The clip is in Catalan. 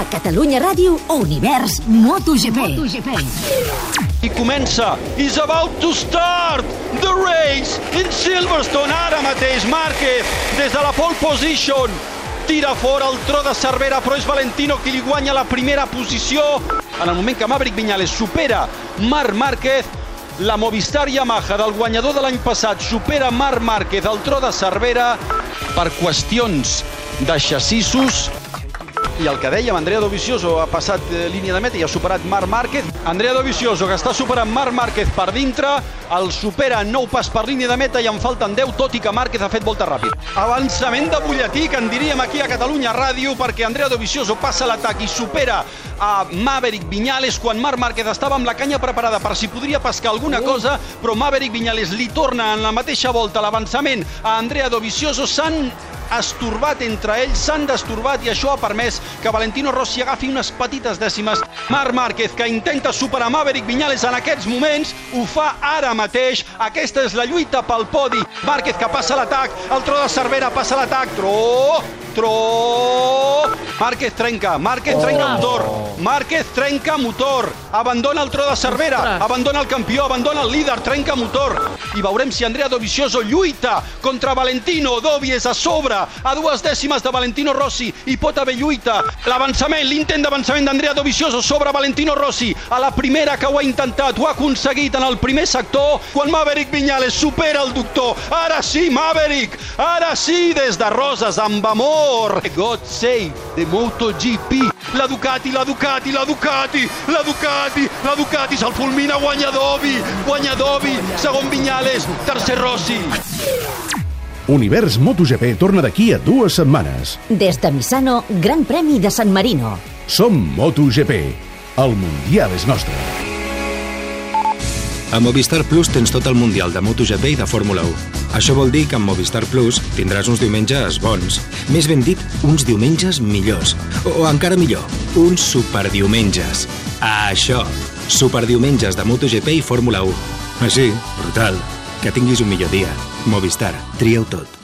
A Catalunya Ràdio, Univers MotoGP. MotoGP. I comença. Is about to start the race in Silverstone. Ara mateix Márquez, des de la pole position, tira fora el tro de Cervera, però és Valentino qui li guanya la primera posició. En el moment que Maverick Viñales supera Marc Márquez, la Movistar Yamaha del guanyador de l'any passat supera Marc Márquez al tro de Cervera per qüestions de xassissos i el que dèiem, Andrea Dovizioso ha passat eh, línia de meta i ha superat Marc Márquez. Andrea Dovizioso, que està superant Marc Márquez per dintre, el supera en nou pas per línia de meta i en falten 10, tot i que Márquez ha fet volta ràpid. Avançament de butlletí, que en diríem aquí a Catalunya Ràdio, perquè Andrea Dovizioso passa l'atac i supera a Maverick Viñales quan Marc Márquez estava amb la canya preparada per si podria pescar alguna cosa, però Maverick Viñales li torna en la mateixa volta l'avançament a Andrea Dovizioso. S'han estorbat entre ells, s'han destorbat i això ha permès que Valentino Rossi agafi unes petites dècimes. Marc Márquez, que intenta superar Maverick Viñales en aquests moments, ho fa ara mateix. Aquesta és la lluita pel podi. Márquez que passa l'atac, el tro de Cervera passa l'atac, tro, tro... Márquez trenca, Márquez oh. trenca motor, Márquez trenca motor, abandona el tro de Cervera, Ostres. abandona el campió, abandona el líder, trenca motor. I veurem si Andrea Dovizioso lluita contra Valentino. Dovi és a sobre, a dues dècimes de Valentino Rossi, i pot haver lluita. L'avançament, l'intent d'avançament d'Andrea Dovizioso sobre Valentino Rossi. A la primera que ho ha intentat, ho ha aconseguit en el primer sector, quan Maverick Viñales supera el doctor. Ara sí, Maverick! Ara sí, des de Roses, amb amor! God save the MotoGP! La Ducati, la Ducati, la Ducati, la Ducati, la Ducati, se'l fulmina, guanya Dovi, guanya Dovi, segon Viñales, tercer Rossi. Univers MotoGP torna d'aquí a dues setmanes. Des de Misano, Gran Premi de San Marino. Som MotoGP. El Mundial és nostre. A Movistar Plus tens tot el Mundial de MotoGP i de Fórmula 1. Això vol dir que amb Movistar Plus tindràs uns diumenges bons. Més ben dit, uns diumenges millors. O, o encara millor, uns superdiumenges. Ah, això, superdiumenges de MotoGP i Fórmula 1. Així, brutal. Que tinguis un millor dia. Movistar, tria-ho tot.